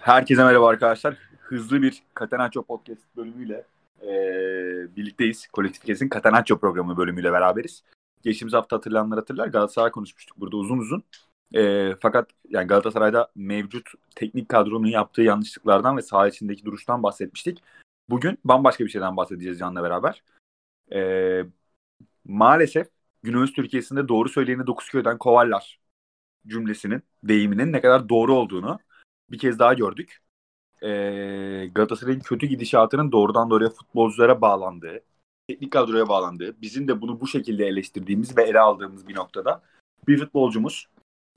Herkese merhaba arkadaşlar. Hızlı bir Catenaccio Podcast bölümüyle e, birlikteyiz. Kolektif Kesin Catenaccio programı bölümüyle beraberiz. Geçtiğimiz hafta hatırlayanlar hatırlar. Galatasaray konuşmuştuk burada uzun uzun. E, fakat yani Galatasaray'da mevcut teknik kadronun yaptığı yanlışlıklardan ve saha içindeki duruştan bahsetmiştik. Bugün bambaşka bir şeyden bahsedeceğiz Can'la beraber. E, maalesef günümüz Türkiye'sinde doğru söyleyeni dokuz köyden kovarlar cümlesinin, deyiminin ne kadar doğru olduğunu bir kez daha gördük. Ee, Galatasaray'ın kötü gidişatının doğrudan doğruya futbolculara bağlandığı, teknik kadroya bağlandığı, bizim de bunu bu şekilde eleştirdiğimiz ve ele aldığımız bir noktada bir futbolcumuz,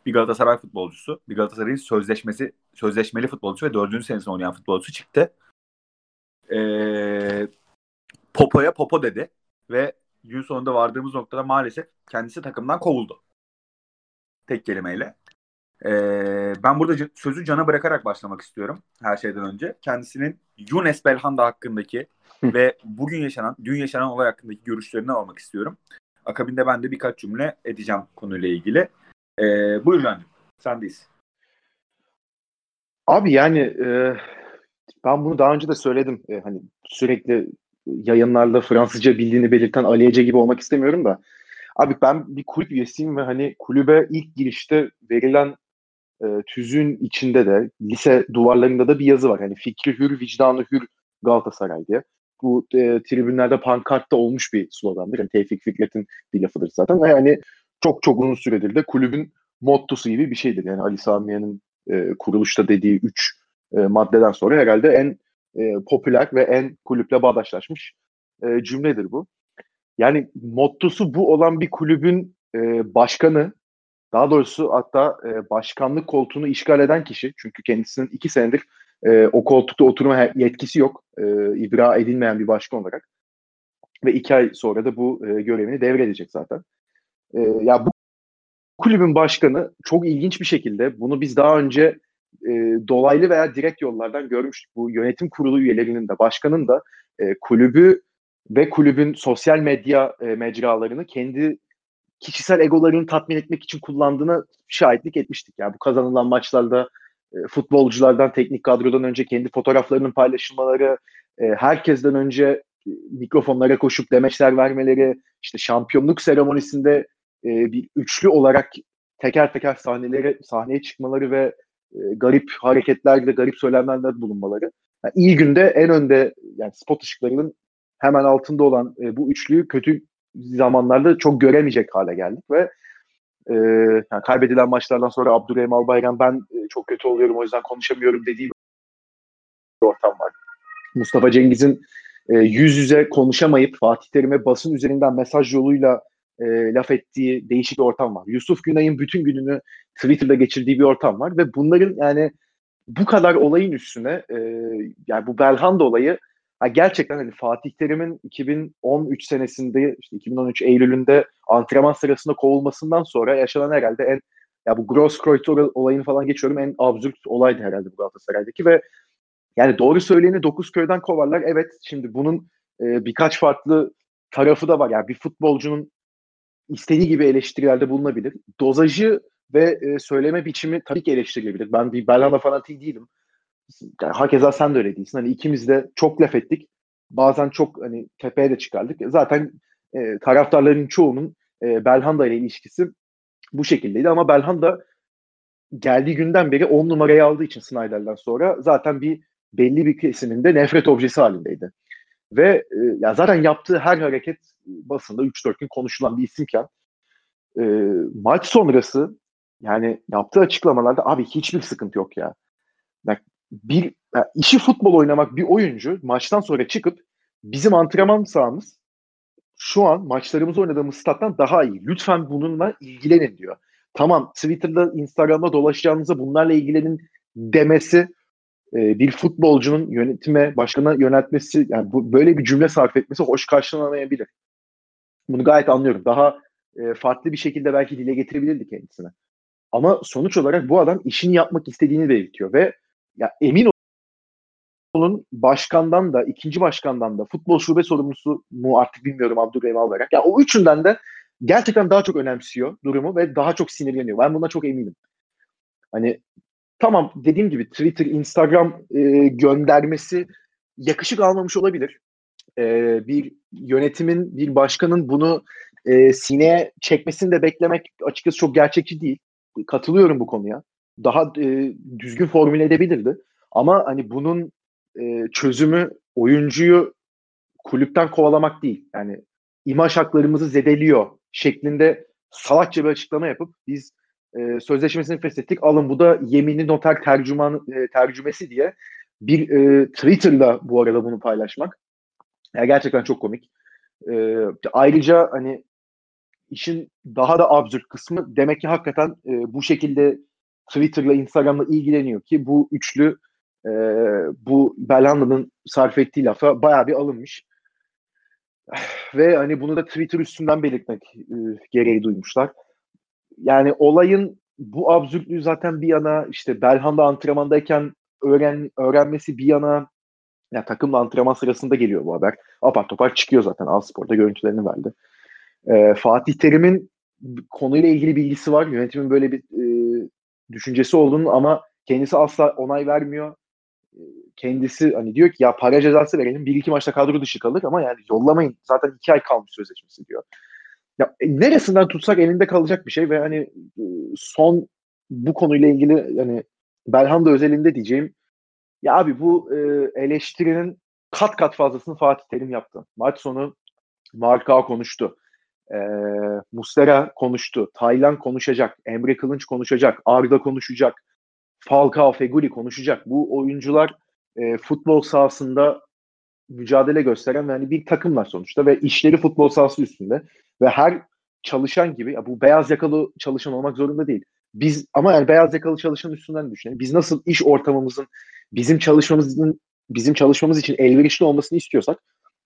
bir Galatasaray futbolcusu, bir Galatasaray'ın sözleşmesi, sözleşmeli futbolcusu ve dördüncü senesinde oynayan futbolcusu çıktı. Ee, Popo'ya Popo dedi ve gün sonunda vardığımız noktada maalesef kendisi takımdan kovuldu. Tek kelimeyle. Ee, ben burada sözü Can'a bırakarak başlamak istiyorum her şeyden önce. Kendisinin Younes Belhanda hakkındaki ve bugün yaşanan, dün yaşanan olay hakkındaki görüşlerini almak istiyorum. Akabinde ben de birkaç cümle edeceğim konuyla ilgili. Ee, buyur Can'cığım, sendeyiz. Abi yani e, ben bunu daha önce de söyledim. E, hani sürekli yayınlarda Fransızca bildiğini belirten Ali Ece gibi olmak istemiyorum da. Abi ben bir kulüp üyesiyim ve hani kulübe ilk girişte verilen e, tüzüğün içinde de lise duvarlarında da bir yazı var. Hani fikri hür, vicdanı hür Galatasaray diye. Bu e, tribünlerde pankartta olmuş bir slogandır. Yani Tevfik Fikret'in bir lafıdır zaten. Ve yani çok çok uzun süredir de kulübün mottosu gibi bir şeydir. Yani Ali Samiye'nin e, kuruluşta dediği üç e, maddeden sonra herhalde en e, popüler ve en kulüple bağdaşlaşmış e, cümledir bu. Yani mottosu bu olan bir kulübün e, başkanı daha doğrusu hatta e, başkanlık koltuğunu işgal eden kişi çünkü kendisinin iki senedir e, o koltukta oturma yetkisi yok. E, ibra edilmeyen bir başkan olarak. Ve iki ay sonra da bu e, görevini devredecek zaten. E, ya bu kulübün başkanı çok ilginç bir şekilde bunu biz daha önce e, dolaylı veya direkt yollardan görmüştük. Bu yönetim kurulu üyelerinin de başkanın da e, kulübü ve kulübün sosyal medya e, mecralarını kendi kişisel egolarını tatmin etmek için kullandığına şahitlik etmiştik. Yani bu kazanılan maçlarda e, futbolculardan, teknik kadrodan önce kendi fotoğraflarının paylaşılmaları, e, herkesten önce e, mikrofonlara koşup demeçler vermeleri, işte şampiyonluk seremonisinde e, bir üçlü olarak teker teker sahnelere sahneye çıkmaları ve e, garip hareketlerle, garip söylemlerle bulunmaları. Yani iyi günde en önde yani spot ışıklarının hemen altında olan e, bu üçlüyü kötü zamanlarda çok göremeyecek hale geldik ve e, yani kaybedilen maçlardan sonra Abdurrahim Albayrak ben e, çok kötü oluyorum o yüzden konuşamıyorum dediği bir ortam var. Mustafa Cengiz'in e, yüz yüze konuşamayıp Fatih Terim'e basın üzerinden mesaj yoluyla e, laf ettiği değişik bir ortam var. Yusuf Günay'ın bütün gününü Twitter'da geçirdiği bir ortam var ve bunların yani bu kadar olayın üstüne e, yani bu Belhanda olayı Ha gerçekten hani Fatih Terim'in 2013 senesinde işte 2013 Eylül'ünde antrenman sırasında kovulmasından sonra yaşanan herhalde en ya bu Grosskreutzer olayını falan geçiyorum en absürt olaydı herhalde bu Galatasaray'daki ve yani doğru söyleyeni dokuz köyden kovarlar. Evet şimdi bunun e, birkaç farklı tarafı da var. Yani bir futbolcunun istediği gibi eleştirilerde bulunabilir. Dozajı ve e, söyleme biçimi tabii ki eleştirilebilir. Ben bir Belhanda fanatiği değilim yani hakeza sen de öyle değilsin. Hani ikimiz de çok laf ettik. Bazen çok hani tepeye de çıkardık. Zaten e, taraftarların çoğunun e, Belhanda ile ilişkisi bu şekildeydi ama Belhanda geldiği günden beri 10 numarayı aldığı için Snyder'den sonra zaten bir belli bir kesiminde nefret objesi halindeydi. Ve e, ya zaten yaptığı her hareket basında 3-4 gün konuşulan bir isimken e, maç sonrası yani yaptığı açıklamalarda abi hiçbir sıkıntı yok ya. Bak bir yani işi futbol oynamak bir oyuncu maçtan sonra çıkıp bizim antrenman sahamız şu an maçlarımızı oynadığımız stat'tan daha iyi. Lütfen bununla ilgilenin diyor. Tamam Twitter'da, Instagram'da dolaşacağınıza bunlarla ilgilenin demesi e, bir futbolcunun yönetime, başkana yöneltmesi yani bu, böyle bir cümle sarf etmesi hoş karşılanamayabilir. Bunu gayet anlıyorum. Daha e, farklı bir şekilde belki dile getirebilirdi kendisine. Ama sonuç olarak bu adam işini yapmak istediğini belirtiyor ve ya emin olun başkandan da ikinci başkandan da futbol şube sorumlusu mu artık bilmiyorum Abdurrahim Albayrak. Ya o üçünden de gerçekten daha çok önemsiyor durumu ve daha çok sinirleniyor. Ben buna çok eminim. Hani tamam dediğim gibi Twitter, Instagram e, göndermesi yakışık almamış olabilir. E, bir yönetimin, bir başkanın bunu e, sineye çekmesini de beklemek açıkçası çok gerçekçi değil. Katılıyorum bu konuya. Daha e, düzgün formüle edebilirdi. Ama hani bunun e, çözümü oyuncuyu kulüpten kovalamak değil. Yani imaj haklarımızı zedeliyor şeklinde salakça bir açıklama yapıp biz e, sözleşmesini feshettik. Alın bu da yemini noter tercüman e, tercümesi diye bir e, Twitter'da bu arada bunu paylaşmak. Yani gerçekten çok komik. E, ayrıca hani işin daha da absürt kısmı demek ki hakikaten e, bu şekilde Twitter'la Instagram'la ilgileniyor ki bu üçlü e, bu Belhanda'nın sarf ettiği lafa bayağı bir alınmış. Ve hani bunu da Twitter üstünden belirtmek e, gereği duymuşlar. Yani olayın bu absürtlüğü zaten bir yana işte Belhanda antrenmandayken öğren, öğrenmesi bir yana yani takımla antrenman sırasında geliyor bu haber. Apar topar çıkıyor zaten. Al Spor'da görüntülerini verdi. E, Fatih Terim'in konuyla ilgili bilgisi var. Yönetimin böyle bir e, düşüncesi olduğunu ama kendisi asla onay vermiyor. E, kendisi hani diyor ki ya para cezası verelim. Bir iki maçta kadro dışı kalır ama yani yollamayın. Zaten iki ay kalmış sözleşmesi diyor. Ya e, neresinden tutsak elinde kalacak bir şey ve hani e, son bu konuyla ilgili yani Belhanda özelinde diyeceğim ya abi bu e, eleştirinin kat kat fazlasını Fatih Terim yaptı. Maç sonu Marka konuştu. E, Mustera konuştu. Taylan konuşacak. Emre Kılınç konuşacak. Arda konuşacak. Falcao, Feguli konuşacak. Bu oyuncular e, futbol sahasında mücadele gösteren yani bir takımlar sonuçta ve işleri futbol sahası üstünde ve her çalışan gibi ya bu beyaz yakalı çalışan olmak zorunda değil. Biz ama yani beyaz yakalı çalışan üstünden düşünelim. Biz nasıl iş ortamımızın bizim çalışmamızın bizim çalışmamız için elverişli olmasını istiyorsak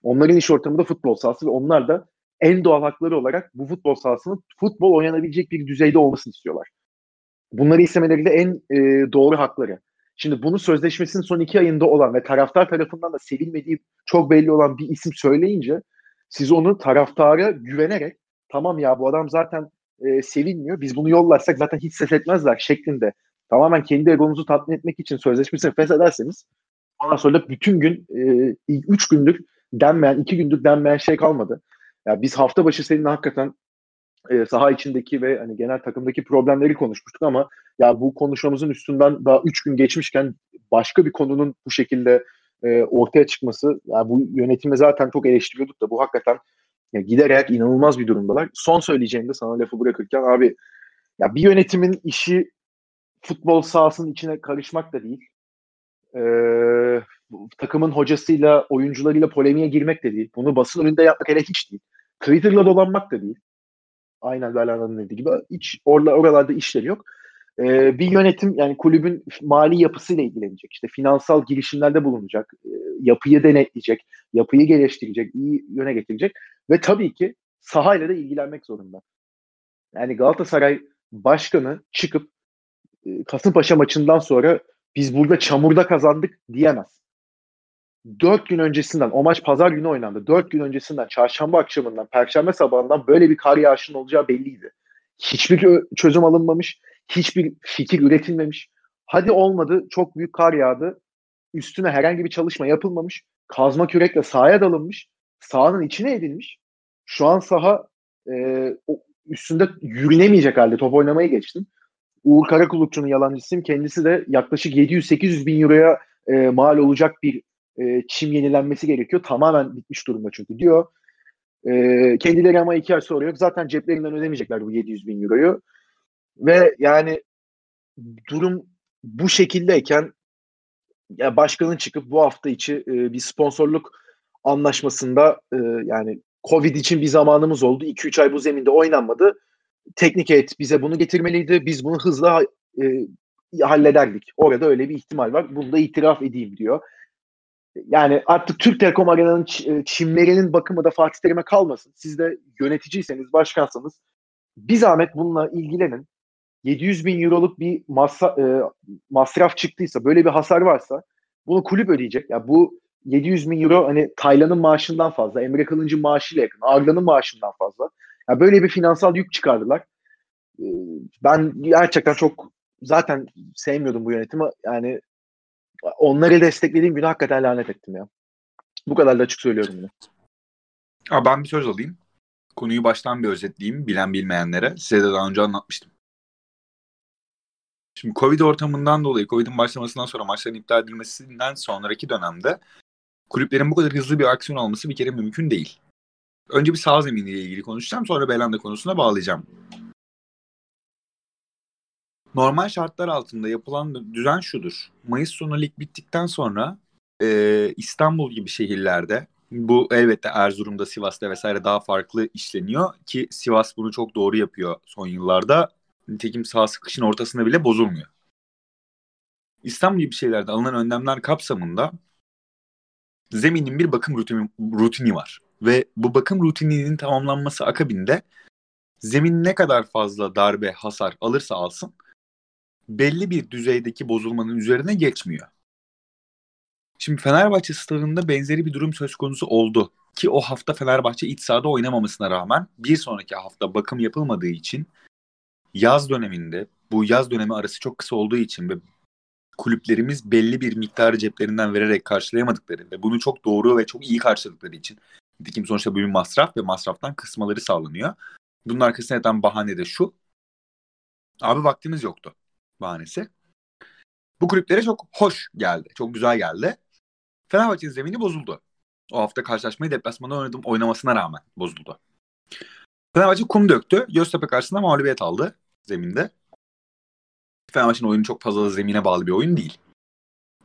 onların iş ortamı da futbol sahası ve onlar da en doğal hakları olarak bu futbol sahasının futbol oynanabilecek bir düzeyde olmasını istiyorlar. Bunları istemeleri de en e, doğru hakları. Şimdi bunu sözleşmesinin son iki ayında olan ve taraftar tarafından da sevilmediği çok belli olan bir isim söyleyince siz onu taraftara güvenerek tamam ya bu adam zaten e, sevilmiyor biz bunu yollarsak zaten hiç ses etmezler şeklinde tamamen kendi egonuzu tatmin etmek için sözleşmesini feshederseniz ondan sonra bütün gün e, üç gündür denmeyen, iki gündür denmeyen şey kalmadı. Ya biz hafta başı seninle hakikaten e, saha içindeki ve hani genel takımdaki problemleri konuşmuştuk ama ya bu konuşmamızın üstünden daha üç gün geçmişken başka bir konunun bu şekilde e, ortaya çıkması ya bu yönetimi zaten çok eleştiriyorduk da bu hakikaten ya giderek inanılmaz bir durumdalar. Son söyleyeceğim de sana lafı bırakırken abi ya bir yönetimin işi futbol sahasının içine karışmak da değil. Ee, takımın hocasıyla, oyuncularıyla polemiğe girmek de değil. Bunu basın önünde yapmak hele hiç değil. Twitter'la dolanmak da değil. Aynen Berlan'ın dediği gibi. Hiç orla, oralarda işleri yok. Ee, bir yönetim yani kulübün mali yapısıyla ilgilenecek. İşte finansal girişimlerde bulunacak. E, yapıyı denetleyecek. Yapıyı geliştirecek. iyi yöne getirecek. Ve tabii ki sahayla da ilgilenmek zorunda. Yani Galatasaray başkanı çıkıp e, Kasımpaşa maçından sonra biz burada çamurda kazandık diyemez. Dört gün öncesinden, o maç pazar günü oynandı. Dört gün öncesinden, çarşamba akşamından, perşembe sabahından böyle bir kar yağışının olacağı belliydi. Hiçbir çözüm alınmamış, hiçbir fikir üretilmemiş. Hadi olmadı, çok büyük kar yağdı. Üstüne herhangi bir çalışma yapılmamış. Kazma kürekle sahaya dalınmış. Sahanın içine edilmiş. Şu an saha e, üstünde yürünemeyecek halde top oynamaya geçtim. Uğur Karakulukçu'nun yalancısıyım. Kendisi de yaklaşık 700-800 bin euroya e, mal olacak bir e, çim yenilenmesi gerekiyor. Tamamen bitmiş durumda çünkü diyor. E, kendileri ama iki ay sonra yok. Zaten ceplerinden ödemeyecekler bu 700 bin euroyu. Ve yani durum bu şekildeyken ya başkanın çıkıp bu hafta içi e, bir sponsorluk anlaşmasında e, yani Covid için bir zamanımız oldu. 2-3 ay bu zeminde oynanmadı teknik et bize bunu getirmeliydi. Biz bunu hızla e, hallederdik. Orada öyle bir ihtimal var. Bunu da itiraf edeyim diyor. Yani artık Türk Telekom Arena'nın e, çimlerinin bakımı da Fatih Terim'e kalmasın. Siz de yöneticiyseniz, başkansanız bir zahmet bununla ilgilenin. 700 bin euroluk bir masa, e, masraf çıktıysa, böyle bir hasar varsa bunu kulüp ödeyecek. Ya bu 700 bin euro hani Taylan'ın maaşından fazla, Emre Kılınç'ın maaşıyla yakın, Arda'nın maaşından fazla. Yani böyle bir finansal yük çıkardılar. Ee, ben gerçekten çok zaten sevmiyordum bu yönetimi. Yani onları desteklediğim günü hakikaten lanet ettim ya. Bu kadar da açık söylüyorum bunu. Aa, ben bir söz alayım. Konuyu baştan bir özetleyeyim bilen bilmeyenlere. Size de daha önce anlatmıştım. Şimdi Covid ortamından dolayı, Covid'in başlamasından sonra maçların iptal edilmesinden sonraki dönemde kulüplerin bu kadar hızlı bir aksiyon alması bir kere mümkün değil. Önce bir sağ zeminiyle ilgili konuşacağım, sonra Belanda konusuna bağlayacağım. Normal şartlar altında yapılan düzen şudur. Mayıs sonu lig bittikten sonra e, İstanbul gibi şehirlerde bu elbette Erzurum'da, Sivas'ta vesaire daha farklı işleniyor ki Sivas bunu çok doğru yapıyor son yıllarda. Nitekim sahası kışın ortasında bile bozulmuyor. İstanbul gibi şeylerde alınan önlemler kapsamında zeminin bir bakım rutini, rutini var. Ve bu bakım rutininin tamamlanması akabinde zemin ne kadar fazla darbe, hasar alırsa alsın belli bir düzeydeki bozulmanın üzerine geçmiyor. Şimdi Fenerbahçe stadında benzeri bir durum söz konusu oldu. Ki o hafta Fenerbahçe iç sahada oynamamasına rağmen bir sonraki hafta bakım yapılmadığı için yaz döneminde bu yaz dönemi arası çok kısa olduğu için ve kulüplerimiz belli bir miktarı ceplerinden vererek karşılayamadıkları ve bunu çok doğru ve çok iyi karşıladıkları için nitekim sonuçta bir masraf ve masraftan kısmaları sağlanıyor. Bunun arkasında yatan bahane de şu. Abi vaktimiz yoktu bahanesi. Bu kulüplere çok hoş geldi. Çok güzel geldi. Fenerbahçe'nin zemini bozuldu. O hafta karşılaşmayı deplasmanda oynadım, oynamasına rağmen bozuldu. Fenerbahçe kum döktü. Göztepe karşısında mağlubiyet aldı zeminde. Fenerbahçe'nin oyunu çok fazla zemine bağlı bir oyun değil.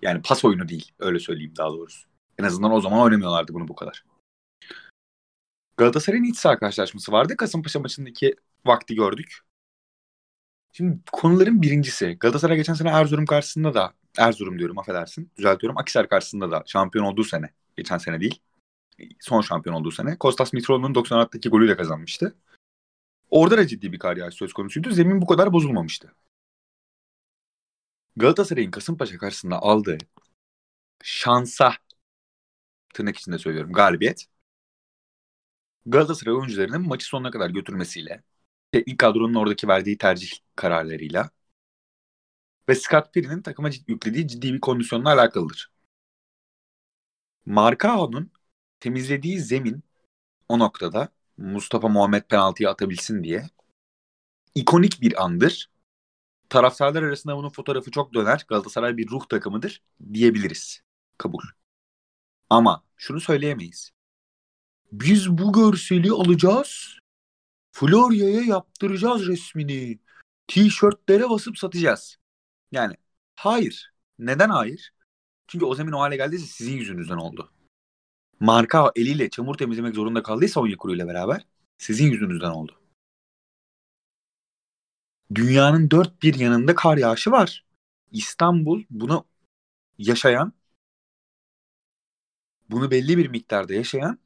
Yani pas oyunu değil. Öyle söyleyeyim daha doğrusu. En azından o zaman oynamıyorlardı bunu bu kadar. Galatasaray'ın iç saha karşılaşması vardı. Kasımpaşa maçındaki vakti gördük. Şimdi konuların birincisi Galatasaray geçen sene Erzurum karşısında da Erzurum diyorum affedersin düzeltiyorum Akisar karşısında da şampiyon olduğu sene geçen sene değil son şampiyon olduğu sene Kostas Mitroğlu'nun 96'daki golüyle kazanmıştı. Orada da ciddi bir kar yağışı söz konusuydu. Zemin bu kadar bozulmamıştı. Galatasaray'ın Kasımpaşa karşısında aldığı şansa tırnak içinde söylüyorum galibiyet Galatasaray oyuncularının maçı sonuna kadar götürmesiyle teknik kadronun oradaki verdiği tercih kararlarıyla ve Scott Perry'nin takıma yüklediği ciddi bir kondisyonla alakalıdır. Marcao'nun temizlediği zemin o noktada Mustafa Muhammed penaltıyı atabilsin diye ikonik bir andır. Taraftarlar arasında bunun fotoğrafı çok döner. Galatasaray bir ruh takımıdır diyebiliriz. Kabul. Ama şunu söyleyemeyiz. Biz bu görseli alacağız. Florya'ya yaptıracağız resmini. Tişörtlere basıp satacağız. Yani hayır. Neden hayır? Çünkü o zemin o hale geldiyse sizin yüzünüzden oldu. Marka eliyle çamur temizlemek zorunda kaldıysa Onyekuru ile beraber sizin yüzünüzden oldu. Dünyanın dört bir yanında kar yağışı var. İstanbul bunu yaşayan, bunu belli bir miktarda yaşayan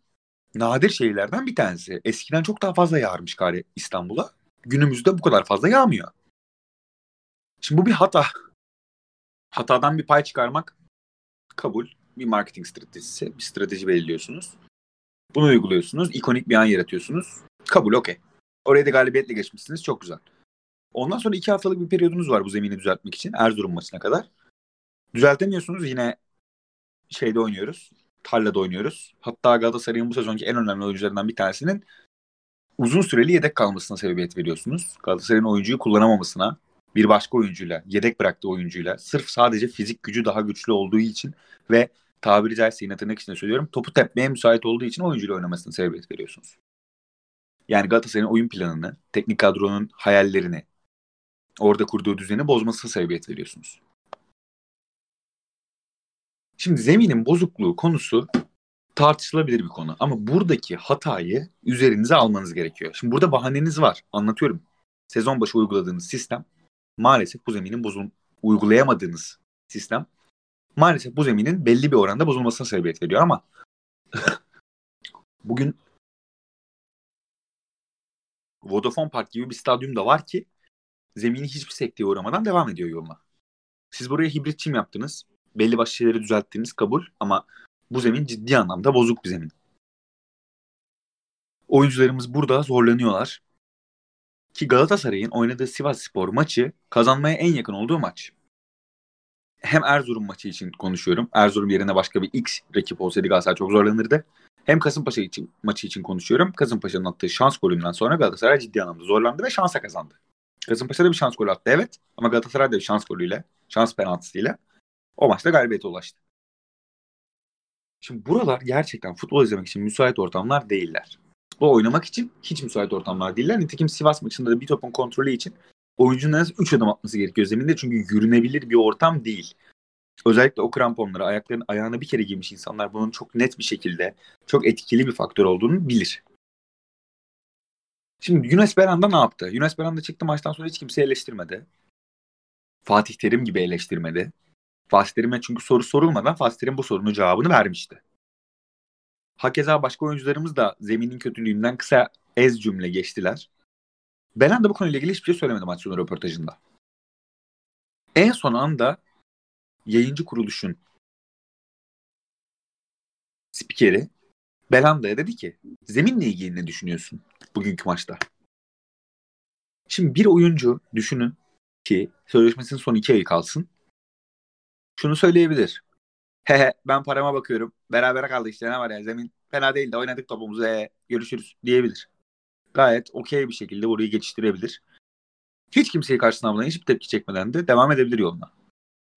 nadir şehirlerden bir tanesi. Eskiden çok daha fazla yağarmış kar İstanbul'a. Günümüzde bu kadar fazla yağmıyor. Şimdi bu bir hata. Hatadan bir pay çıkarmak kabul. Bir marketing stratejisi. Bir strateji belirliyorsunuz. Bunu uyguluyorsunuz. ikonik bir an yaratıyorsunuz. Kabul okey. Oraya da galibiyetle geçmişsiniz. Çok güzel. Ondan sonra iki haftalık bir periyodunuz var bu zemini düzeltmek için. Erzurum maçına kadar. Düzeltemiyorsunuz. Yine şeyde oynuyoruz tarlada oynuyoruz. Hatta Galatasaray'ın bu sezonki en önemli oyuncularından bir tanesinin uzun süreli yedek kalmasına sebebiyet veriyorsunuz. Galatasaray'ın oyuncuyu kullanamamasına, bir başka oyuncuyla, yedek bıraktığı oyuncuyla sırf sadece fizik gücü daha güçlü olduğu için ve tabiri caizse yine tırnak söylüyorum topu tepmeye müsait olduğu için oyuncuyla oynamasına sebebiyet veriyorsunuz. Yani Galatasaray'ın oyun planını, teknik kadronun hayallerini, orada kurduğu düzeni bozmasına sebebiyet veriyorsunuz. Şimdi zeminin bozukluğu konusu tartışılabilir bir konu. Ama buradaki hatayı üzerinize almanız gerekiyor. Şimdi burada bahaneniz var. Anlatıyorum. Sezon başı uyguladığınız sistem maalesef bu zeminin bozul uygulayamadığınız sistem maalesef bu zeminin belli bir oranda bozulmasına sebebiyet veriyor ama bugün Vodafone Park gibi bir stadyum da var ki zemini hiçbir sekteye uğramadan devam ediyor yoluna. Siz buraya hibrit çim yaptınız belli başlı şeyleri düzelttiğiniz kabul ama bu zemin ciddi anlamda bozuk bir zemin. Oyuncularımız burada zorlanıyorlar. Ki Galatasaray'ın oynadığı Sivas Spor maçı kazanmaya en yakın olduğu maç. Hem Erzurum maçı için konuşuyorum. Erzurum yerine başka bir X rakip olsaydı Galatasaray çok zorlanırdı. Hem Kasımpaşa için, maçı için konuşuyorum. Kasımpaşa'nın attığı şans golünden sonra Galatasaray ciddi anlamda zorlandı ve şansa kazandı. Kasımpaşa da bir şans golü attı evet. Ama Galatasaray da bir şans golüyle, şans penaltısıyla o maçta galibiyete ulaştı. Şimdi buralar gerçekten futbol izlemek için müsait ortamlar değiller. Futbol oynamak için hiç müsait ortamlar değiller. Nitekim Sivas maçında da bir topun kontrolü için oyuncunun en az 3 adım atması gerekiyor zeminde. Çünkü yürünebilir bir ortam değil. Özellikle o kramponları ayakların ayağına bir kere giymiş insanlar bunun çok net bir şekilde çok etkili bir faktör olduğunu bilir. Şimdi Yunus Beran'da ne yaptı? Yunus Beran'da çıktı maçtan sonra hiç kimse eleştirmedi. Fatih Terim gibi eleştirmedi. Fatih Terim'e çünkü soru sorulmadan Fatih Terim bu sorunun cevabını vermişti. Hakeza başka oyuncularımız da zeminin kötülüğünden kısa ez cümle geçtiler. Belen de bu konuyla ilgili hiçbir şey söylemedi maç sonu röportajında. En son anda yayıncı kuruluşun spikeri Belanda'ya dedi ki zeminle ilgili ne düşünüyorsun bugünkü maçta? Şimdi bir oyuncu düşünün ki sözleşmesinin son iki ayı kalsın. Şunu söyleyebilir. Hehe ben parama bakıyorum. Beraber kaldı işte ne var ya zemin fena değil de oynadık topumuzu he, görüşürüz diyebilir. Gayet okey bir şekilde burayı geçiştirebilir. Hiç kimseyi karşısına almadan hiçbir tepki çekmeden de devam edebilir yoluna.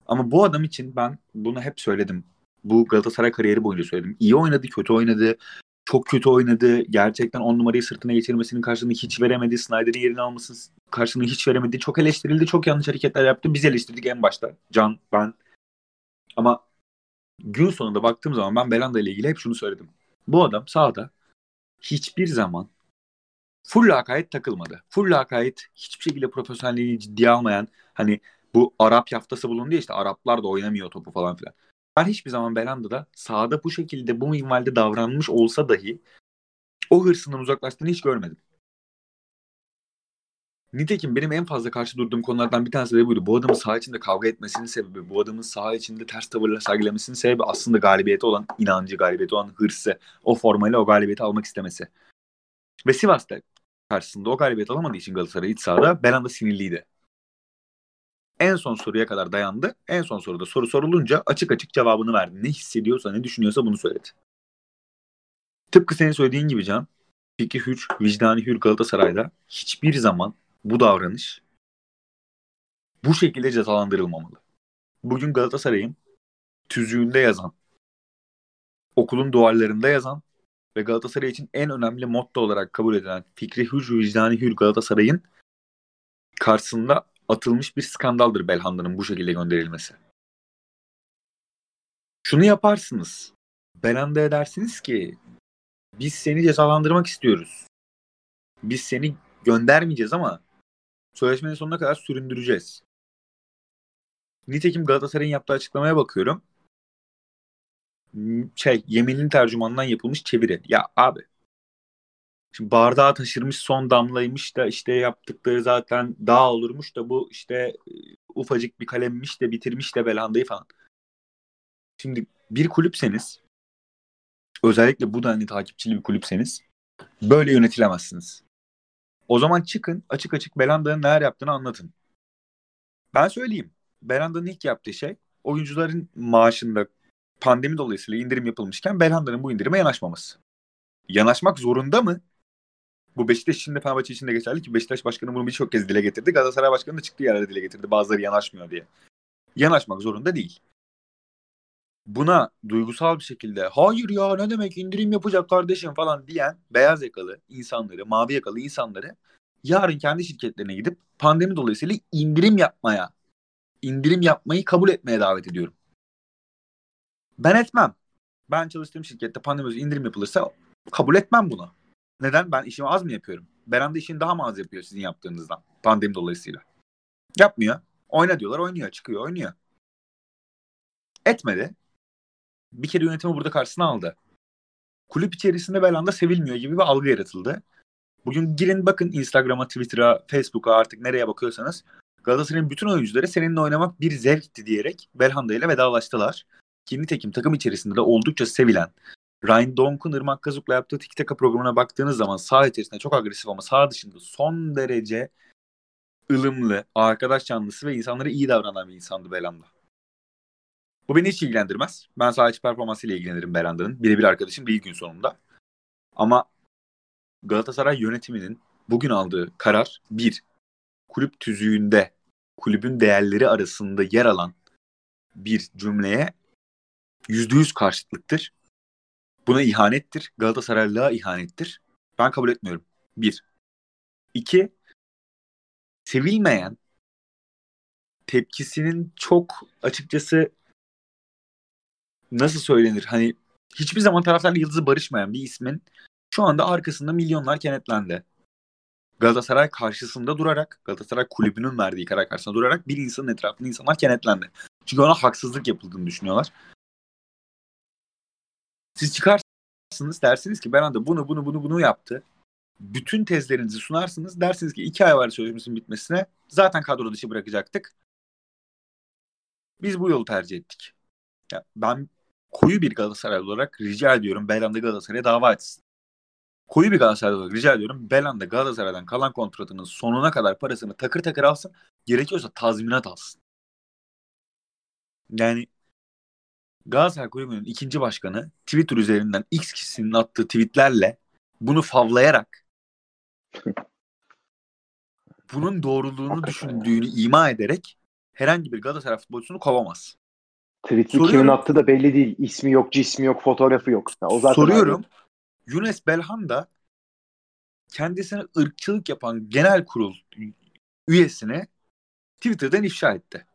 Ama bu adam için ben bunu hep söyledim. Bu Galatasaray kariyeri boyunca söyledim. İyi oynadı, kötü oynadı. Çok kötü oynadı. Gerçekten on numarayı sırtına geçirmesinin karşılığını hiç veremedi. Snyder'in yerini almasının karşılığını hiç veremedi. Çok eleştirildi. Çok yanlış hareketler yaptı. Biz eleştirdik en başta. Can, ben. Ama gün sonunda baktığım zaman ben Belanda ile ilgili hep şunu söyledim. Bu adam sahada hiçbir zaman full lakayet takılmadı. Full lakayet hiçbir şekilde profesyonelliğini ciddiye almayan hani bu Arap yaftası bulundu ya işte Araplar da oynamıyor topu falan filan. Ben hiçbir zaman Belanda'da sahada bu şekilde bu minvalde davranmış olsa dahi o hırsından uzaklaştığını hiç görmedim. Nitekim benim en fazla karşı durduğum konulardan bir tanesi de buydu. Bu adamın saha içinde kavga etmesinin sebebi, bu adamın saha içinde ters tavırlar sergilemesinin sebebi aslında galibiyete olan inancı, galibiyete olan hırsı, o formayla o galibiyeti almak istemesi. Ve Sivas'ta karşısında o galibiyet alamadığı için Galatasaray iç sahada Belanda sinirliydi. En son soruya kadar dayandı. En son soruda soru sorulunca açık açık cevabını verdi. Ne hissediyorsa, ne düşünüyorsa bunu söyledi. Tıpkı senin söylediğin gibi Can, fikri hür, vicdani hür Galatasaray'da hiçbir zaman bu davranış bu şekilde cezalandırılmamalı. Bugün Galatasaray'ın tüzüğünde yazan, okulun duvarlarında yazan ve Galatasaray için en önemli motto olarak kabul edilen fikri hür, vicdani hür Galatasaray'ın karşısında atılmış bir skandaldır Belhanda'nın bu şekilde gönderilmesi. Şunu yaparsınız. Belhanda'ya dersiniz ki biz seni cezalandırmak istiyoruz. Biz seni göndermeyeceğiz ama sözleşmenin sonuna kadar süründüreceğiz. Nitekim Galatasaray'ın yaptığı açıklamaya bakıyorum. Şey, yeminli tercümandan yapılmış çeviri. Ya abi Şimdi bardağı taşırmış son damlaymış da işte yaptıkları zaten daha olurmuş da bu işte e, ufacık bir kalemmiş de bitirmiş de Belhanda'yı falan. Şimdi bir kulüpseniz özellikle bu denli takipçili bir kulüpseniz böyle yönetilemezsiniz. O zaman çıkın açık açık Belanda'nın neler yaptığını anlatın. Ben söyleyeyim. Belanda'nın ilk yaptığı şey oyuncuların maaşında pandemi dolayısıyla indirim yapılmışken Belhanda'nın bu indirime yanaşmaması. Yanaşmak zorunda mı? Bu Beşiktaş için de Fenerbahçe için de geçerli ki Beşiktaş Başkanı bunu birçok kez dile getirdi. Galatasaray Başkanı da çıktığı yerlerde dile getirdi. Bazıları yanaşmıyor diye. Yanaşmak zorunda değil. Buna duygusal bir şekilde hayır ya ne demek indirim yapacak kardeşim falan diyen beyaz yakalı insanları, mavi yakalı insanları yarın kendi şirketlerine gidip pandemi dolayısıyla indirim yapmaya, indirim yapmayı kabul etmeye davet ediyorum. Ben etmem. Ben çalıştığım şirkette pandemi indirim yapılırsa kabul etmem bunu. Neden? Ben işimi az mı yapıyorum? Beren de işini daha mı az yapıyor sizin yaptığınızdan? Pandemi dolayısıyla. Yapmıyor. Oyna diyorlar oynuyor. Çıkıyor oynuyor. Etmedi. Bir kere yönetimi burada karşısına aldı. Kulüp içerisinde Belanda sevilmiyor gibi bir algı yaratıldı. Bugün girin bakın Instagram'a, Twitter'a, Facebook'a artık nereye bakıyorsanız Galatasaray'ın bütün oyuncuları seninle oynamak bir zevkti diyerek Belhanda ile vedalaştılar. Ki nitekim takım içerisinde de oldukça sevilen, Ryan Donk'un Irmak Kazuk'la yaptığı Tiki Taka programına baktığınız zaman sağ içerisinde çok agresif ama sağ dışında son derece ılımlı, arkadaş canlısı ve insanlara iyi davranan bir insandı Belanda. Bu beni hiç ilgilendirmez. Ben sağ içi performansıyla ilgilenirim Belanda'nın. Birebir arkadaşım bir gün sonunda. Ama Galatasaray yönetiminin bugün aldığı karar bir, kulüp tüzüğünde kulübün değerleri arasında yer alan bir cümleye yüzde yüz karşıtlıktır. Buna ihanettir. Galatasaraylığa ihanettir. Ben kabul etmiyorum. Bir. İki, sevilmeyen tepkisinin çok açıkçası nasıl söylenir? Hani hiçbir zaman taraftarla yıldızı barışmayan bir ismin şu anda arkasında milyonlar kenetlendi. Galatasaray karşısında durarak, Galatasaray kulübünün verdiği karar karşısında durarak bir insanın etrafında insanlar kenetlendi. Çünkü ona haksızlık yapıldığını düşünüyorlar. Siz çıkarsınız dersiniz ki Beranda bunu bunu bunu bunu yaptı. Bütün tezlerinizi sunarsınız. Dersiniz ki iki ay var sözleşmesinin bitmesine. Zaten kadro dışı bırakacaktık. Biz bu yolu tercih ettik. Ya ben koyu bir Galatasaray olarak rica ediyorum Belanda Galatasaray'a dava etsin. Koyu bir Galatasaray olarak rica ediyorum Belanda Galatasaray'dan kalan kontratının sonuna kadar parasını takır takır alsın. Gerekiyorsa tazminat alsın. Yani Galatasaray Kulübü'nün ikinci başkanı Twitter üzerinden X kişisinin attığı tweetlerle bunu favlayarak bunun doğruluğunu düşündüğünü ima ederek herhangi bir Galatasaray futbolcusunu kovamaz. Tweet'i kimin attığı da belli değil. İsmi yok, cismi yok, fotoğrafı yok. Ya, o zaten Soruyorum. Abi. Yunus Belhanda kendisine ırkçılık yapan genel kurul üyesine Twitter'dan ifşa etti.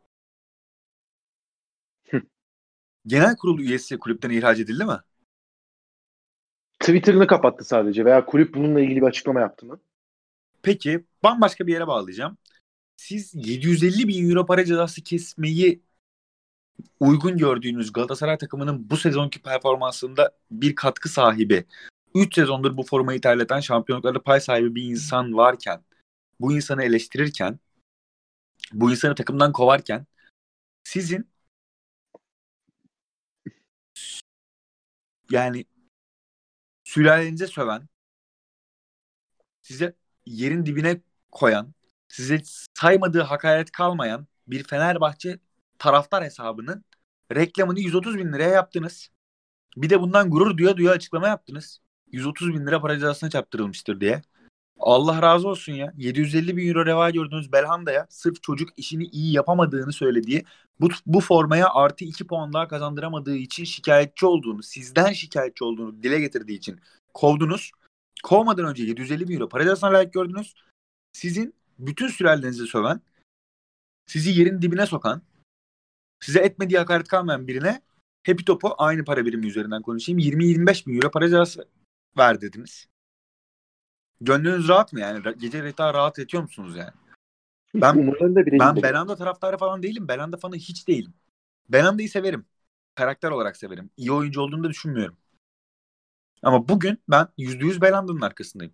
genel kurul üyesi kulüpten ihraç edildi mi? Twitter'ını kapattı sadece veya kulüp bununla ilgili bir açıklama yaptı mı? Peki bambaşka bir yere bağlayacağım. Siz 750 bin euro para cezası kesmeyi uygun gördüğünüz Galatasaray takımının bu sezonki performansında bir katkı sahibi 3 sezondur bu formayı terleten şampiyonluklarda pay sahibi bir insan varken bu insanı eleştirirken bu insanı takımdan kovarken sizin yani sülalenize söven size yerin dibine koyan size saymadığı hakaret kalmayan bir Fenerbahçe taraftar hesabının reklamını 130 bin liraya yaptınız. Bir de bundan gurur duya duya açıklama yaptınız. 130 bin lira para cezasına çarptırılmıştır diye. Allah razı olsun ya. 750 bin euro reva gördüğünüz Belhanda'ya sırf çocuk işini iyi yapamadığını söylediği bu, bu formaya artı 2 puan daha kazandıramadığı için şikayetçi olduğunu, sizden şikayetçi olduğunu dile getirdiği için kovdunuz. Kovmadan önce 750 bin euro para cezasına layık gördünüz. Sizin bütün sülalenizi söven, sizi yerin dibine sokan, size etmediği hakaret kalmayan birine Happy Top'u aynı para birimi üzerinden konuşayım. 20-25 bin euro para cezası ver dediniz. Gönlünüz rahat mı yani? Gece daha rahat yatıyor musunuz yani? Ben, ben Belanda taraftarı falan değilim. Belanda fanı hiç değilim. Belanda'yı severim. Karakter olarak severim. İyi oyuncu olduğunu da düşünmüyorum. Ama bugün ben %100 Belanda'nın arkasındayım.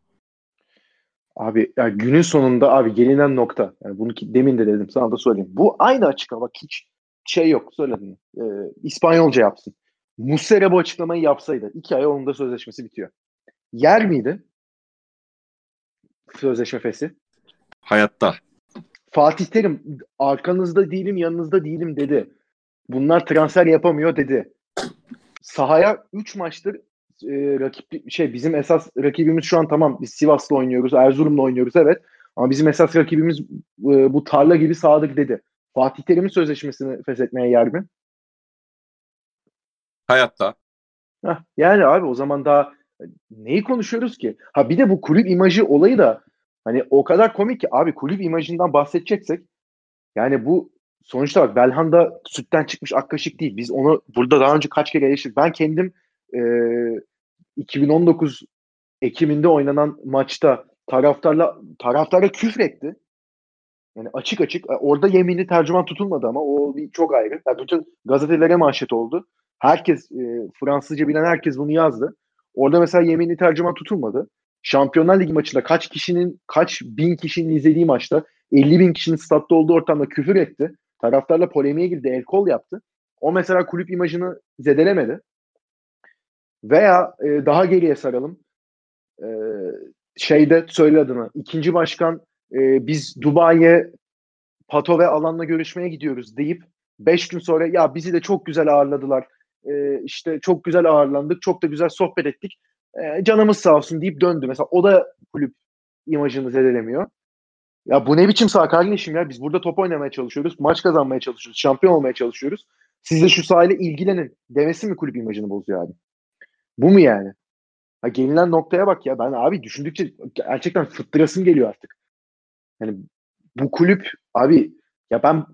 Abi yani günün sonunda abi gelinen nokta. Yani bunu ki, demin de dedim sana da söyleyeyim. Bu aynı açıklama bak hiç şey yok söyledim. Ee, İspanyolca yapsın. Muslera bu açıklamayı yapsaydı iki ay onun da sözleşmesi bitiyor. Yer miydi? Sözleşme fesi. Hayatta. Fatih Terim arkanızda değilim yanınızda değilim dedi. Bunlar transfer yapamıyor dedi. Sahaya 3 maçtır e, rakip şey bizim esas rakibimiz şu an tamam biz Sivas'la oynuyoruz, Erzurum'la oynuyoruz evet. Ama bizim esas rakibimiz e, bu tarla gibi sadık dedi. Fatih Terim'in sözleşmesini feshetmeye yer mi? Hayatta. Heh, yani abi o zaman daha neyi konuşuyoruz ki? Ha bir de bu kulüp imajı olayı da hani o kadar komik ki abi kulüp imajından bahsedeceksek yani bu sonuçta bak Belhanda sütten çıkmış ak kaşık değil. Biz onu burada daha önce kaç kere eleştirdik. Ben kendim e, 2019 Ekim'inde oynanan maçta taraftarla taraftara küfretti. Yani açık açık orada yeminli tercüman tutulmadı ama o bir çok ayrı. Yani bütün gazetelere manşet oldu. Herkes e, Fransızca bilen herkes bunu yazdı. Orada mesela yeminli tercüman tutulmadı. Şampiyonlar Ligi maçında kaç kişinin, kaç bin kişinin izlediği maçta 50 bin kişinin statta olduğu ortamda küfür etti. Taraftarla polemiğe girdi, el kol yaptı. O mesela kulüp imajını zedelemedi. Veya e, daha geriye saralım. E, şeyde söyle adını. İkinci başkan e, biz Dubai'ye Pato ve Alan'la görüşmeye gidiyoruz deyip 5 gün sonra ya bizi de çok güzel ağırladılar. E, işte çok güzel ağırlandık. Çok da güzel sohbet ettik. E, canımız sağ olsun deyip döndü. Mesela o da kulüp imajını zedelemiyor. Ya bu ne biçim sağ kardeşim ya? Biz burada top oynamaya çalışıyoruz. Maç kazanmaya çalışıyoruz. Şampiyon olmaya çalışıyoruz. Siz de şu sahile ilgilenin demesi mi kulüp imajını bozuyor abi? Bu mu yani? Ha, gelinen noktaya bak ya. Ben abi düşündükçe gerçekten fıttırasım geliyor artık. Yani bu kulüp abi ya ben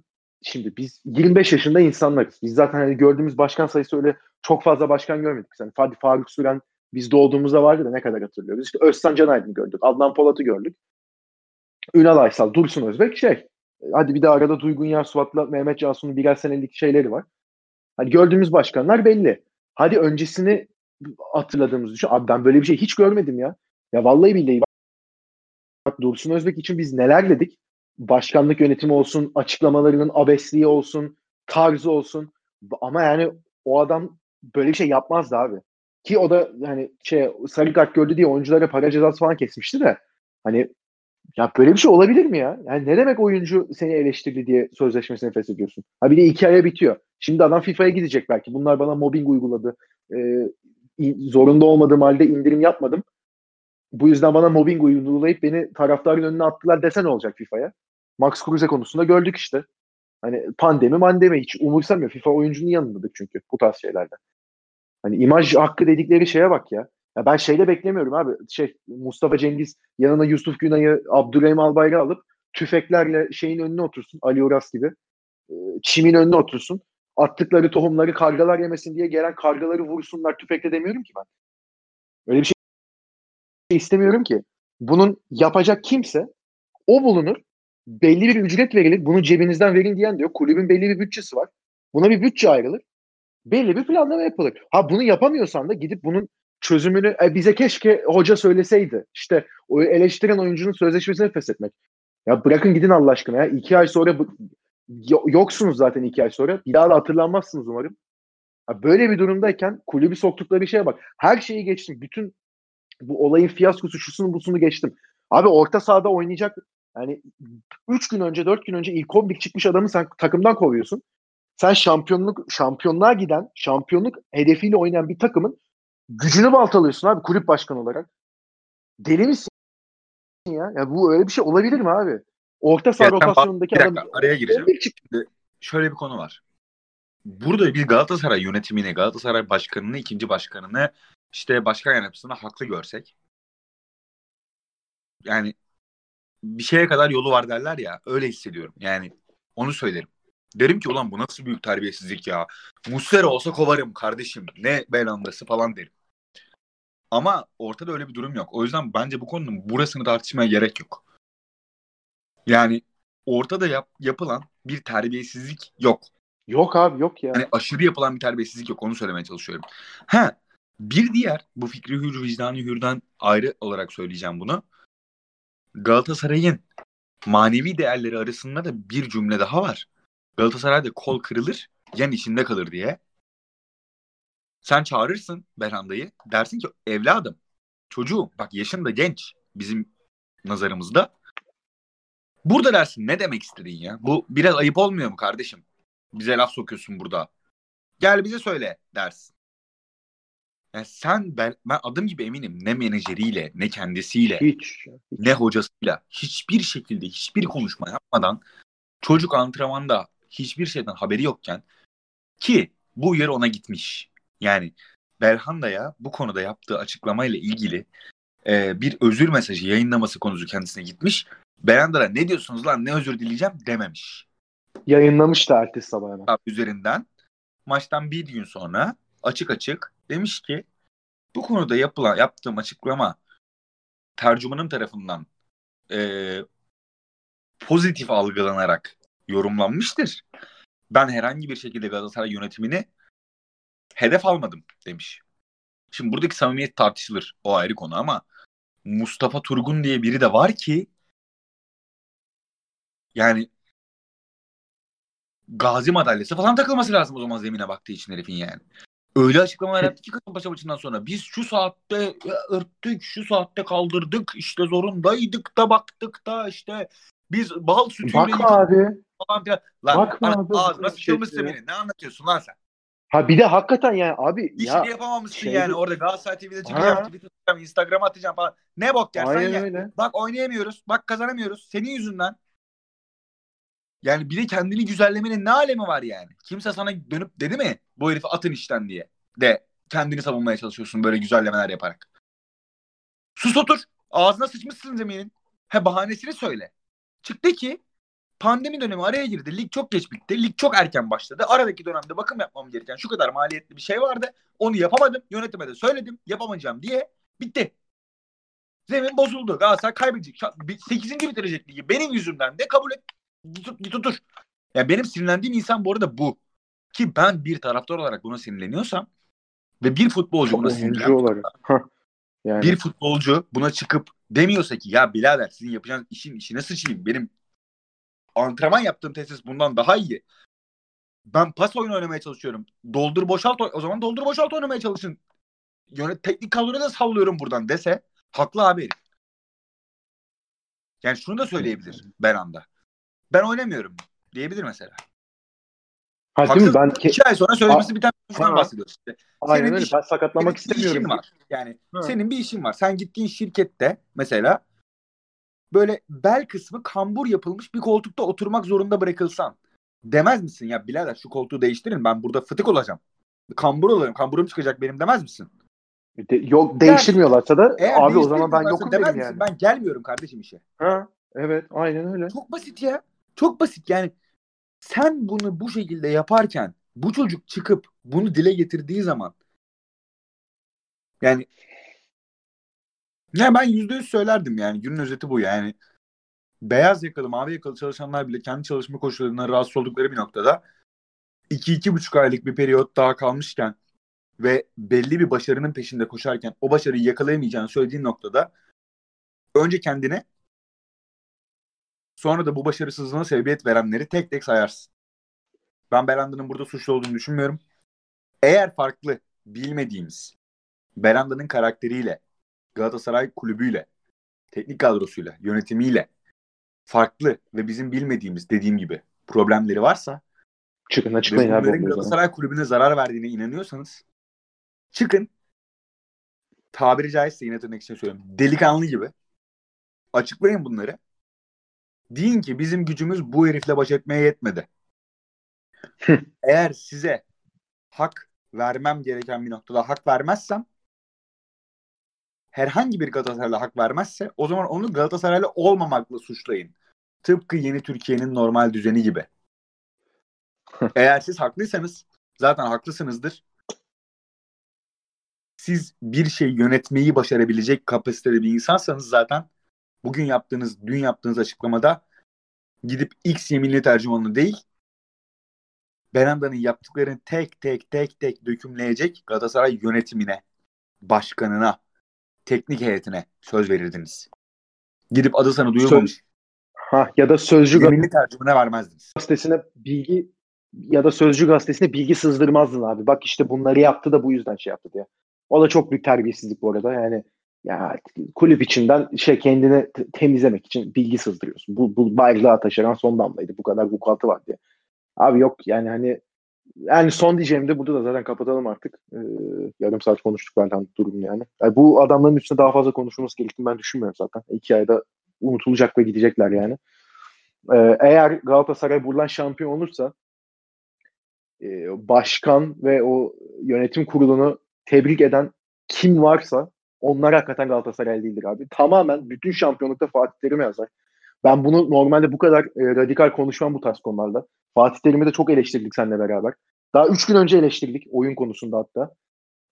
şimdi biz 25 yaşında insanlarız. Biz zaten hani gördüğümüz başkan sayısı öyle çok fazla başkan görmedik. Yani Fadi Faruk Süren biz doğduğumuzda vardı da ne kadar hatırlıyoruz. İşte Özcan Canaydın'ı gördük. Adnan Polat'ı gördük. Ünal Aysal, Dursun Özbek şey. Hadi bir de arada Duygun Yarsuat'la Mehmet Cansu'nun birer senelik şeyleri var. Hani gördüğümüz başkanlar belli. Hadi öncesini hatırladığımız düşün. Abi ben böyle bir şey hiç görmedim ya. Ya vallahi billahi Dursun Özbek için biz neler dedik? Başkanlık yönetimi olsun, açıklamalarının abesliği olsun, tarzı olsun. Ama yani o adam böyle bir şey yapmazdı abi. Ki o da hani şey sarı kart gördü diye oyunculara para cezası falan kesmişti de hani ya böyle bir şey olabilir mi ya? Yani ne demek oyuncu seni eleştirdi diye sözleşmesini feshediyorsun? Ha bir de iki aya bitiyor. Şimdi adam FIFA'ya gidecek belki. Bunlar bana mobbing uyguladı. Ee, zorunda olmadığım halde indirim yapmadım. Bu yüzden bana mobbing uygulayıp beni taraftarın önüne attılar desen olacak FIFA'ya. Max Kruse konusunda gördük işte. Hani pandemi mandemi hiç umursamıyor. FIFA oyuncunun yanındadır çünkü bu tarz şeylerde. Hani imaj hakkı dedikleri şeye bak ya. Ya ben şeyde beklemiyorum abi. Şey Mustafa Cengiz yanına Yusuf Günay'ı Abdurrahim Albayrak'ı alıp tüfeklerle şeyin önüne otursun. Ali Uras gibi. Ee, çimin önüne otursun. Attıkları tohumları kargalar yemesin diye gelen kargaları vursunlar tüfekle demiyorum ki ben. Öyle bir şey istemiyorum ki. Bunun yapacak kimse o bulunur. Belli bir ücret verilir. Bunu cebinizden verin diyen diyor. Kulübün belli bir bütçesi var. Buna bir bütçe ayrılır. Belli bir planlama yapılır. Ha bunu yapamıyorsan da gidip bunun çözümünü e, bize keşke hoca söyleseydi. İşte o eleştiren oyuncunun sözleşmesini feshetmek. Ya bırakın gidin Allah aşkına ya. İki ay sonra bu, yoksunuz zaten iki ay sonra. Bir daha da hatırlanmazsınız umarım. Ya böyle bir durumdayken kulübü soktukları şeye bak. Her şeyi geçtim. Bütün bu olayın fiyaskosu şusunu busunu geçtim. Abi orta sahada oynayacak yani 3 gün önce 4 gün önce ilk 11 çıkmış adamı sen takımdan kovuyorsun. Sen şampiyonluk şampiyonluğa giden, şampiyonluk hedefiyle oynayan bir takımın gücünü baltalıyorsun abi kulüp başkanı olarak. Deli misin ya? Ya bu öyle bir şey olabilir mi abi? Orta saha rotasyonundaki adam araya gireceğim. Şimdi şöyle bir konu var. Burada bir Galatasaray yönetimini, Galatasaray başkanını, ikinci başkanını, işte başkan yardımcısını haklı görsek. Yani bir şeye kadar yolu var derler ya. Öyle hissediyorum. Yani onu söylerim. Derim ki ulan bu nasıl büyük terbiyesizlik ya. Muslera olsa kovarım kardeşim. Ne belandası falan derim. Ama ortada öyle bir durum yok. O yüzden bence bu konunun burasını tartışmaya gerek yok. Yani ortada yap, yapılan bir terbiyesizlik yok. Yok abi yok ya. Yani aşırı yapılan bir terbiyesizlik yok. Onu söylemeye çalışıyorum. Ha bir diğer bu fikri hür vicdanı hürden ayrı olarak söyleyeceğim bunu. Galatasaray'ın manevi değerleri arasında da bir cümle daha var. Galatasaray'da kol kırılır, yan içinde kalır diye. Sen çağırırsın Berhanda'yı. Dersin ki evladım, çocuğum bak yaşın da genç bizim nazarımızda. Burada dersin ne demek istedin ya? Bu biraz ayıp olmuyor mu kardeşim? Bize laf sokuyorsun burada. Gel bize söyle dersin. Yani sen ben, ben adım gibi eminim ne menajeriyle ne kendisiyle hiç, hiç. ne hocasıyla hiçbir şekilde hiçbir konuşma yapmadan çocuk antrenmanda hiçbir şeyden haberi yokken ki bu uyarı ona gitmiş. Yani Belhanda'ya bu konuda yaptığı açıklamayla ilgili e, bir özür mesajı yayınlaması konusu kendisine gitmiş. Belhanda'ya ne diyorsunuz lan ne özür dileyeceğim dememiş. Yayınlamış da ertesi sabah hemen. Üzerinden maçtan bir gün sonra açık açık demiş ki bu konuda yapılan yaptığım açıklama tercümanım tarafından e, pozitif algılanarak yorumlanmıştır. Ben herhangi bir şekilde Galatasaray yönetimini hedef almadım demiş. Şimdi buradaki samimiyet tartışılır. O ayrı konu ama Mustafa Turgun diye biri de var ki yani gazi madalyası falan takılması lazım o zaman zemine baktığı için herifin yani. Öyle açıklamalar yaptı ki Kasımpaşa maçından sonra. Biz şu saatte örttük, şu saatte kaldırdık, işte zorundaydık da baktık da işte biz bal sütüyle Bakma abi. falan filan. Lan Bakma ana- abi, sıçılmışsın şey ya. senin. Ne anlatıyorsun lan sen? Ha bir de hakikaten yani abi İşini ya yapamamışsın şeyde- yani. Orada Galatasaray TV'de çıkacağım, tweet atacağım, Instagram'a atacağım falan. Ne bok yersen aynen ye. öyle. Bak oynayamıyoruz. Bak kazanamıyoruz. Senin yüzünden. Yani bir de kendini güzellemenin ne alemi var yani? Kimse sana dönüp dedi mi bu herifi atın işten diye. De kendini savunmaya çalışıyorsun böyle güzellemeler yaparak. Sus otur. Ağzına sıçmışsın zeminin. He bahanesini söyle. Çıktı ki pandemi dönemi araya girdi. Lig çok geç bitti. Lig çok erken başladı. Aradaki dönemde bakım yapmam gereken şu kadar maliyetli bir şey vardı. Onu yapamadım. Yönetime de söyledim. Yapamayacağım diye. Bitti. Zemin bozuldu. Galatasaray kaybedecek. 8. bitirecek ligi. Benim yüzümden de kabul et. Git, git otur. Ya benim sinirlendiğim insan bu arada bu. Ki ben bir taraftar olarak buna sinirleniyorsam ve bir futbolcu Çok buna sinirleniyorsa. Yani bir futbolcu buna çıkıp demiyorsa ki ya birader sizin yapacağınız işin işine sıçayım. Benim antrenman yaptığım tesis bundan daha iyi. Ben pas oyunu oynamaya çalışıyorum. Doldur boşalt o zaman doldur boşalt oynamaya çalışın. Yönet teknik kadroyu da sallıyorum buradan dese haklı abi herif. Yani şunu da söyleyebilir Beran'da. Ben oynamıyorum diyebilir mesela. ha, değil mi? Ben İki ay sonra sözleşmesi biten bir oyuncudan bahsediyoruz işte. aynen senin öyle. iş- Ben sakatlamak Senin istemiyorum. işin var. Yani Ha. senin bir işin var. Sen gittiğin şirkette mesela böyle bel kısmı kambur yapılmış bir koltukta oturmak zorunda bırakılsan demez misin ya birader şu koltuğu değiştirin ben burada fıtık olacağım. Kambur olurum. Kamburum çıkacak benim demez misin? De- yok değiştirmiyorlarsa da Eğer abi o zaman ben yokum demez derim misin? yani. Ben gelmiyorum kardeşim işe. Ha, evet aynen öyle. Çok basit ya. Çok basit yani. Sen bunu bu şekilde yaparken bu çocuk çıkıp bunu dile getirdiği zaman yani ya ben yüzde yüz söylerdim yani günün özeti bu yani. Beyaz yakalı, mavi yakalı çalışanlar bile kendi çalışma koşullarından rahatsız oldukları bir noktada iki iki buçuk aylık bir periyot daha kalmışken ve belli bir başarının peşinde koşarken o başarıyı yakalayamayacağını söylediğin noktada önce kendine sonra da bu başarısızlığına sebebiyet verenleri tek tek sayarsın. Ben Beranda'nın burada suçlu olduğunu düşünmüyorum. Eğer farklı bilmediğimiz Beranda'nın karakteriyle, Galatasaray kulübüyle, teknik kadrosuyla, yönetimiyle farklı ve bizim bilmediğimiz dediğim gibi problemleri varsa Çıkın açıklayın abi o zaman. Galatasaray kulübüne zarar verdiğine inanıyorsanız çıkın tabiri caizse yine tırnak için söylüyorum delikanlı gibi açıklayın bunları. Deyin ki bizim gücümüz bu herifle baş etmeye yetmedi. Eğer size hak vermem gereken bir noktada hak vermezsem herhangi bir Galatasaraylı hak vermezse o zaman onu Galatasaraylı olmamakla suçlayın. Tıpkı yeni Türkiye'nin normal düzeni gibi. Eğer siz haklıysanız zaten haklısınızdır. Siz bir şey yönetmeyi başarabilecek kapasitede bir insansanız zaten bugün yaptığınız, dün yaptığınız açıklamada gidip X yeminli tercümanını değil Beranda'nın yaptıklarını tek tek tek tek dökümleyecek Galatasaray yönetimine, başkanına, teknik heyetine söz verirdiniz. Gidip adı sana duyulmamış. Ha ya da Sözcü Yeminli tercümane vermezdiniz. gazetesine bilgi ya da Sözcü gazetesine bilgi sızdırmazdın abi. Bak işte bunları yaptı da bu yüzden şey yaptı diye. O da çok büyük terbiyesizlik bu arada. Yani ya kulüp içinden şey kendini temizlemek için bilgi sızdırıyorsun. Bu, bu bayrağı taşıran son damlaydı. Bu kadar vukuatı var diye. Abi yok yani hani yani son diyeceğim de burada da zaten kapatalım artık. Ee, yarım saat konuştuk benden durum yani. yani. Bu adamların üstüne daha fazla konuşulması gerektiğini ben düşünmüyorum zaten. İki ayda unutulacak ve gidecekler yani. Ee, eğer Galatasaray buradan şampiyon olursa e, başkan ve o yönetim kurulunu tebrik eden kim varsa onlar hakikaten Galatasaray değildir abi. Tamamen bütün şampiyonlukta Fatih Terim yazar. Ben bunu normalde bu kadar e, radikal konuşmam bu tarz konularda. Fatih Terim'i de çok eleştirdik seninle beraber. Daha üç gün önce eleştirdik oyun konusunda hatta.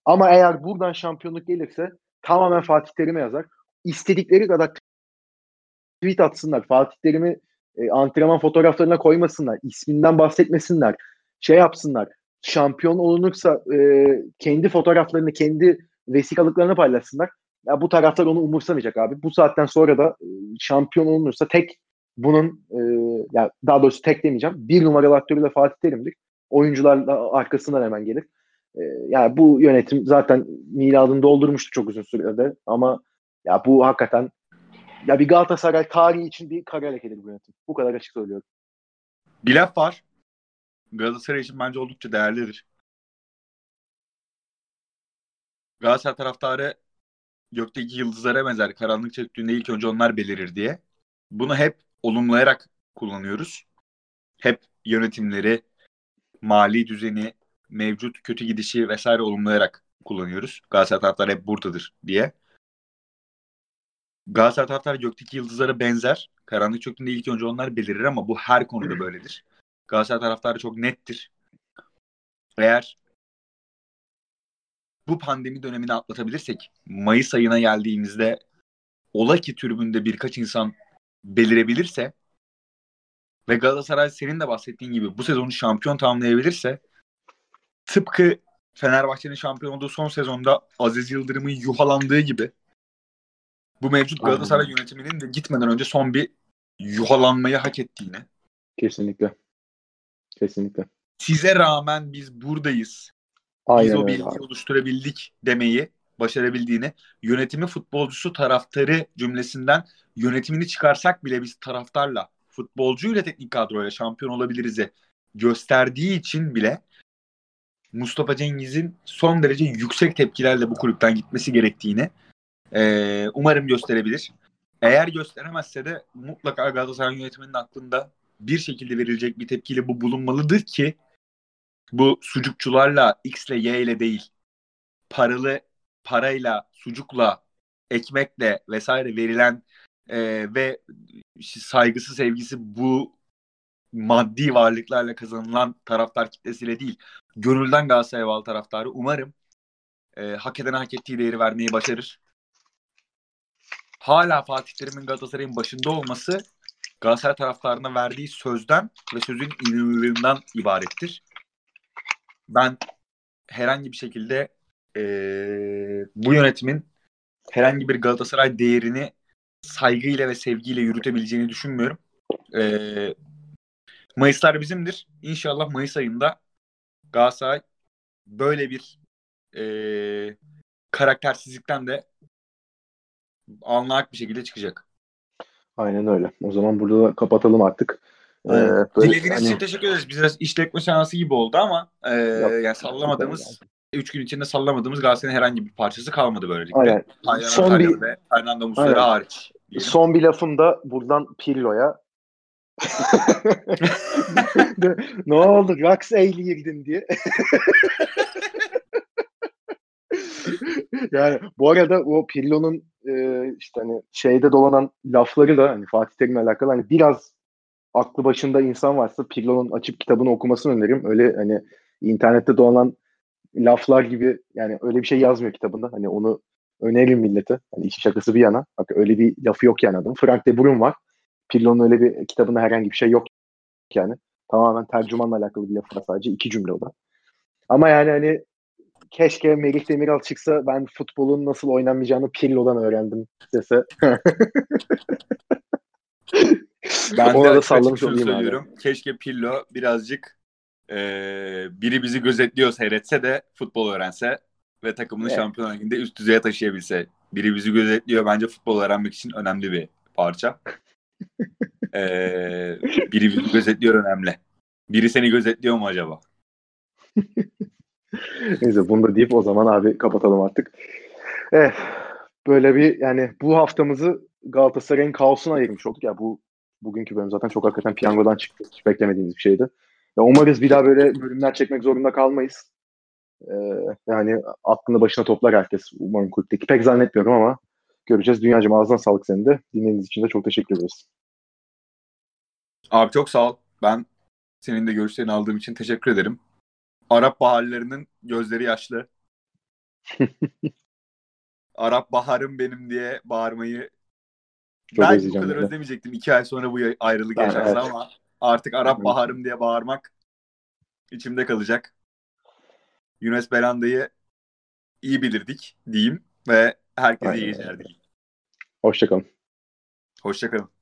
Ama eğer buradan şampiyonluk gelirse tamamen Fatih Terim'e yazar. İstedikleri kadar tweet atsınlar. Fatih Terim'i e, antrenman fotoğraflarına koymasınlar. isminden bahsetmesinler. Şey yapsınlar. Şampiyon olunursa e, kendi fotoğraflarını, kendi vesikalıklarını paylaşsınlar. Ya bu taraftar onu umursamayacak abi. Bu saatten sonra da e, şampiyon olunursa tek bunun e, ya daha doğrusu tek demeyeceğim. Bir numaralı aktörü de Fatih Terim'dir. Oyuncular da arkasından hemen gelir. E, yani bu yönetim zaten miladını doldurmuştu çok uzun sürede ama ya bu hakikaten ya bir Galatasaray tarihi için bir kara lekedir bu yönetim. Bu kadar açık söylüyorum. Bir laf var. Galatasaray için bence oldukça değerlidir. Galatasaray taraftarı gökteki yıldızlara benzer. Karanlık çöktüğünde ilk önce onlar belirir diye. Bunu hep olumlayarak kullanıyoruz. Hep yönetimleri, mali düzeni, mevcut kötü gidişi vesaire olumlayarak kullanıyoruz. Galatasaray taraftarı hep buradadır diye. Galatasaray taraftarı gökteki yıldızlara benzer. Karanlık çöktüğünde ilk önce onlar belirir ama bu her konuda böyledir. Galatasaray taraftarı çok nettir. Eğer bu pandemi dönemini atlatabilirsek Mayıs ayına geldiğimizde ola ki tribünde birkaç insan belirebilirse ve Galatasaray senin de bahsettiğin gibi bu sezonu şampiyon tamamlayabilirse tıpkı Fenerbahçe'nin şampiyon olduğu son sezonda Aziz Yıldırım'ın yuhalandığı gibi bu mevcut Galatasaray yönetiminin de gitmeden önce son bir yuhalanmayı hak ettiğini. Kesinlikle. Kesinlikle. Size rağmen biz buradayız. Aynen biz o bilgiyi oluşturabildik demeyi başarabildiğini, yönetimi futbolcusu taraftarı cümlesinden yönetimini çıkarsak bile biz taraftarla, futbolcuyla teknik kadroyla şampiyon olabiliriz'e gösterdiği için bile Mustafa Cengiz'in son derece yüksek tepkilerle bu kulüpten gitmesi gerektiğini e, umarım gösterebilir. Eğer gösteremezse de mutlaka Galatasaray yönetiminin aklında bir şekilde verilecek bir tepkiyle bu bulunmalıdır ki bu sucukçularla X ile Y ile değil paralı parayla, sucukla, ekmekle vesaire verilen e, ve saygısı, sevgisi bu maddi varlıklarla kazanılan taraftar kitlesiyle değil, gönülden Galatasaray bağlı taraftarı umarım e, hak edene hak ettiği değeri vermeyi başarır. Hala Fatih Terim'in Galatasaray'ın başında olması Galatasaray taraftarına verdiği sözden ve sözün inanılığından ibarettir. Ben herhangi bir şekilde e, bu yönetimin herhangi bir Galatasaray değerini saygıyla ve sevgiyle yürütebileceğini düşünmüyorum. E, Mayıslar bizimdir. İnşallah Mayıs ayında Galatasaray böyle bir e, karaktersizlikten de anlayak bir şekilde çıkacak. Aynen öyle. O zaman burada da kapatalım artık. Ee, Dilediğiniz hani... için teşekkür ederiz. Biraz işletme şansı gibi oldu ama e, yani sallamadığımız 3 gün içinde sallamadığımız Galatasaray'ın herhangi bir parçası kalmadı böylelikle. Aynen. Aynen Son bir ve Fernando Muslera hariç. Diyelim. Son bir lafım da buradan Pirlo'ya ne oldu? Rax eğliyirdin diye. yani bu arada o Pirlo'nun e, işte hani şeyde dolanan lafları da hani Fatih Terim'le alakalı hani biraz aklı başında insan varsa Pirlo'nun açıp kitabını okumasını öneririm. Öyle hani internette dolanan laflar gibi yani öyle bir şey yazmıyor kitabında. Hani onu öneririm millete. Hani işin şakası bir yana. Bak öyle bir lafı yok yani adam. Frank de Brun var. Pirlo'nun öyle bir kitabında herhangi bir şey yok yani. Tamamen tercümanla alakalı bir lafı var sadece. iki cümle o da. Ama yani hani keşke Melih Demiral çıksa ben futbolun nasıl oynanmayacağını Pirlo'dan öğrendim dese. ben de sallamış olayım söylüyorum. Abi. Keşke Pirlo birazcık e, biri bizi gözetliyor seyretse de futbol öğrense ve takımını evet. şampiyon liginde üst düzeye taşıyabilse. Biri bizi gözetliyor bence futbol öğrenmek için önemli bir parça. ee, biri bizi gözetliyor önemli. Biri seni gözetliyor mu acaba? Neyse bunu da deyip o zaman abi kapatalım artık. Evet. Böyle bir yani bu haftamızı Galatasaray'ın kaosuna ayırmış olduk. Ya bu bugünkü bölüm zaten çok hakikaten piyangodan çıktı. Hiç beklemediğimiz bir şeydi. Ya umarız bir daha böyle bölümler çekmek zorunda kalmayız. Ee, yani aklını başına toplar herkes umarım kulüpteki. Pek zannetmiyorum ama göreceğiz. Dünyacım ağzına sağlık senin de. Dinlediğiniz için de çok teşekkür ederiz. Abi çok sağ ol. Ben senin de görüşlerini aldığım için teşekkür ederim. Arap baharlarının gözleri yaşlı. Arap baharım benim diye bağırmayı çok ben bu kadar özlemeyecektim. İki ay sonra bu ayrılık yaşansa evet. ama artık Arap evet. baharım diye bağırmak içimde kalacak. Yunus Belanda'yı iyi bilirdik diyeyim ve herkese Aynen. iyi geceler dileyim. Hoşçakalın. Hoşçakalın.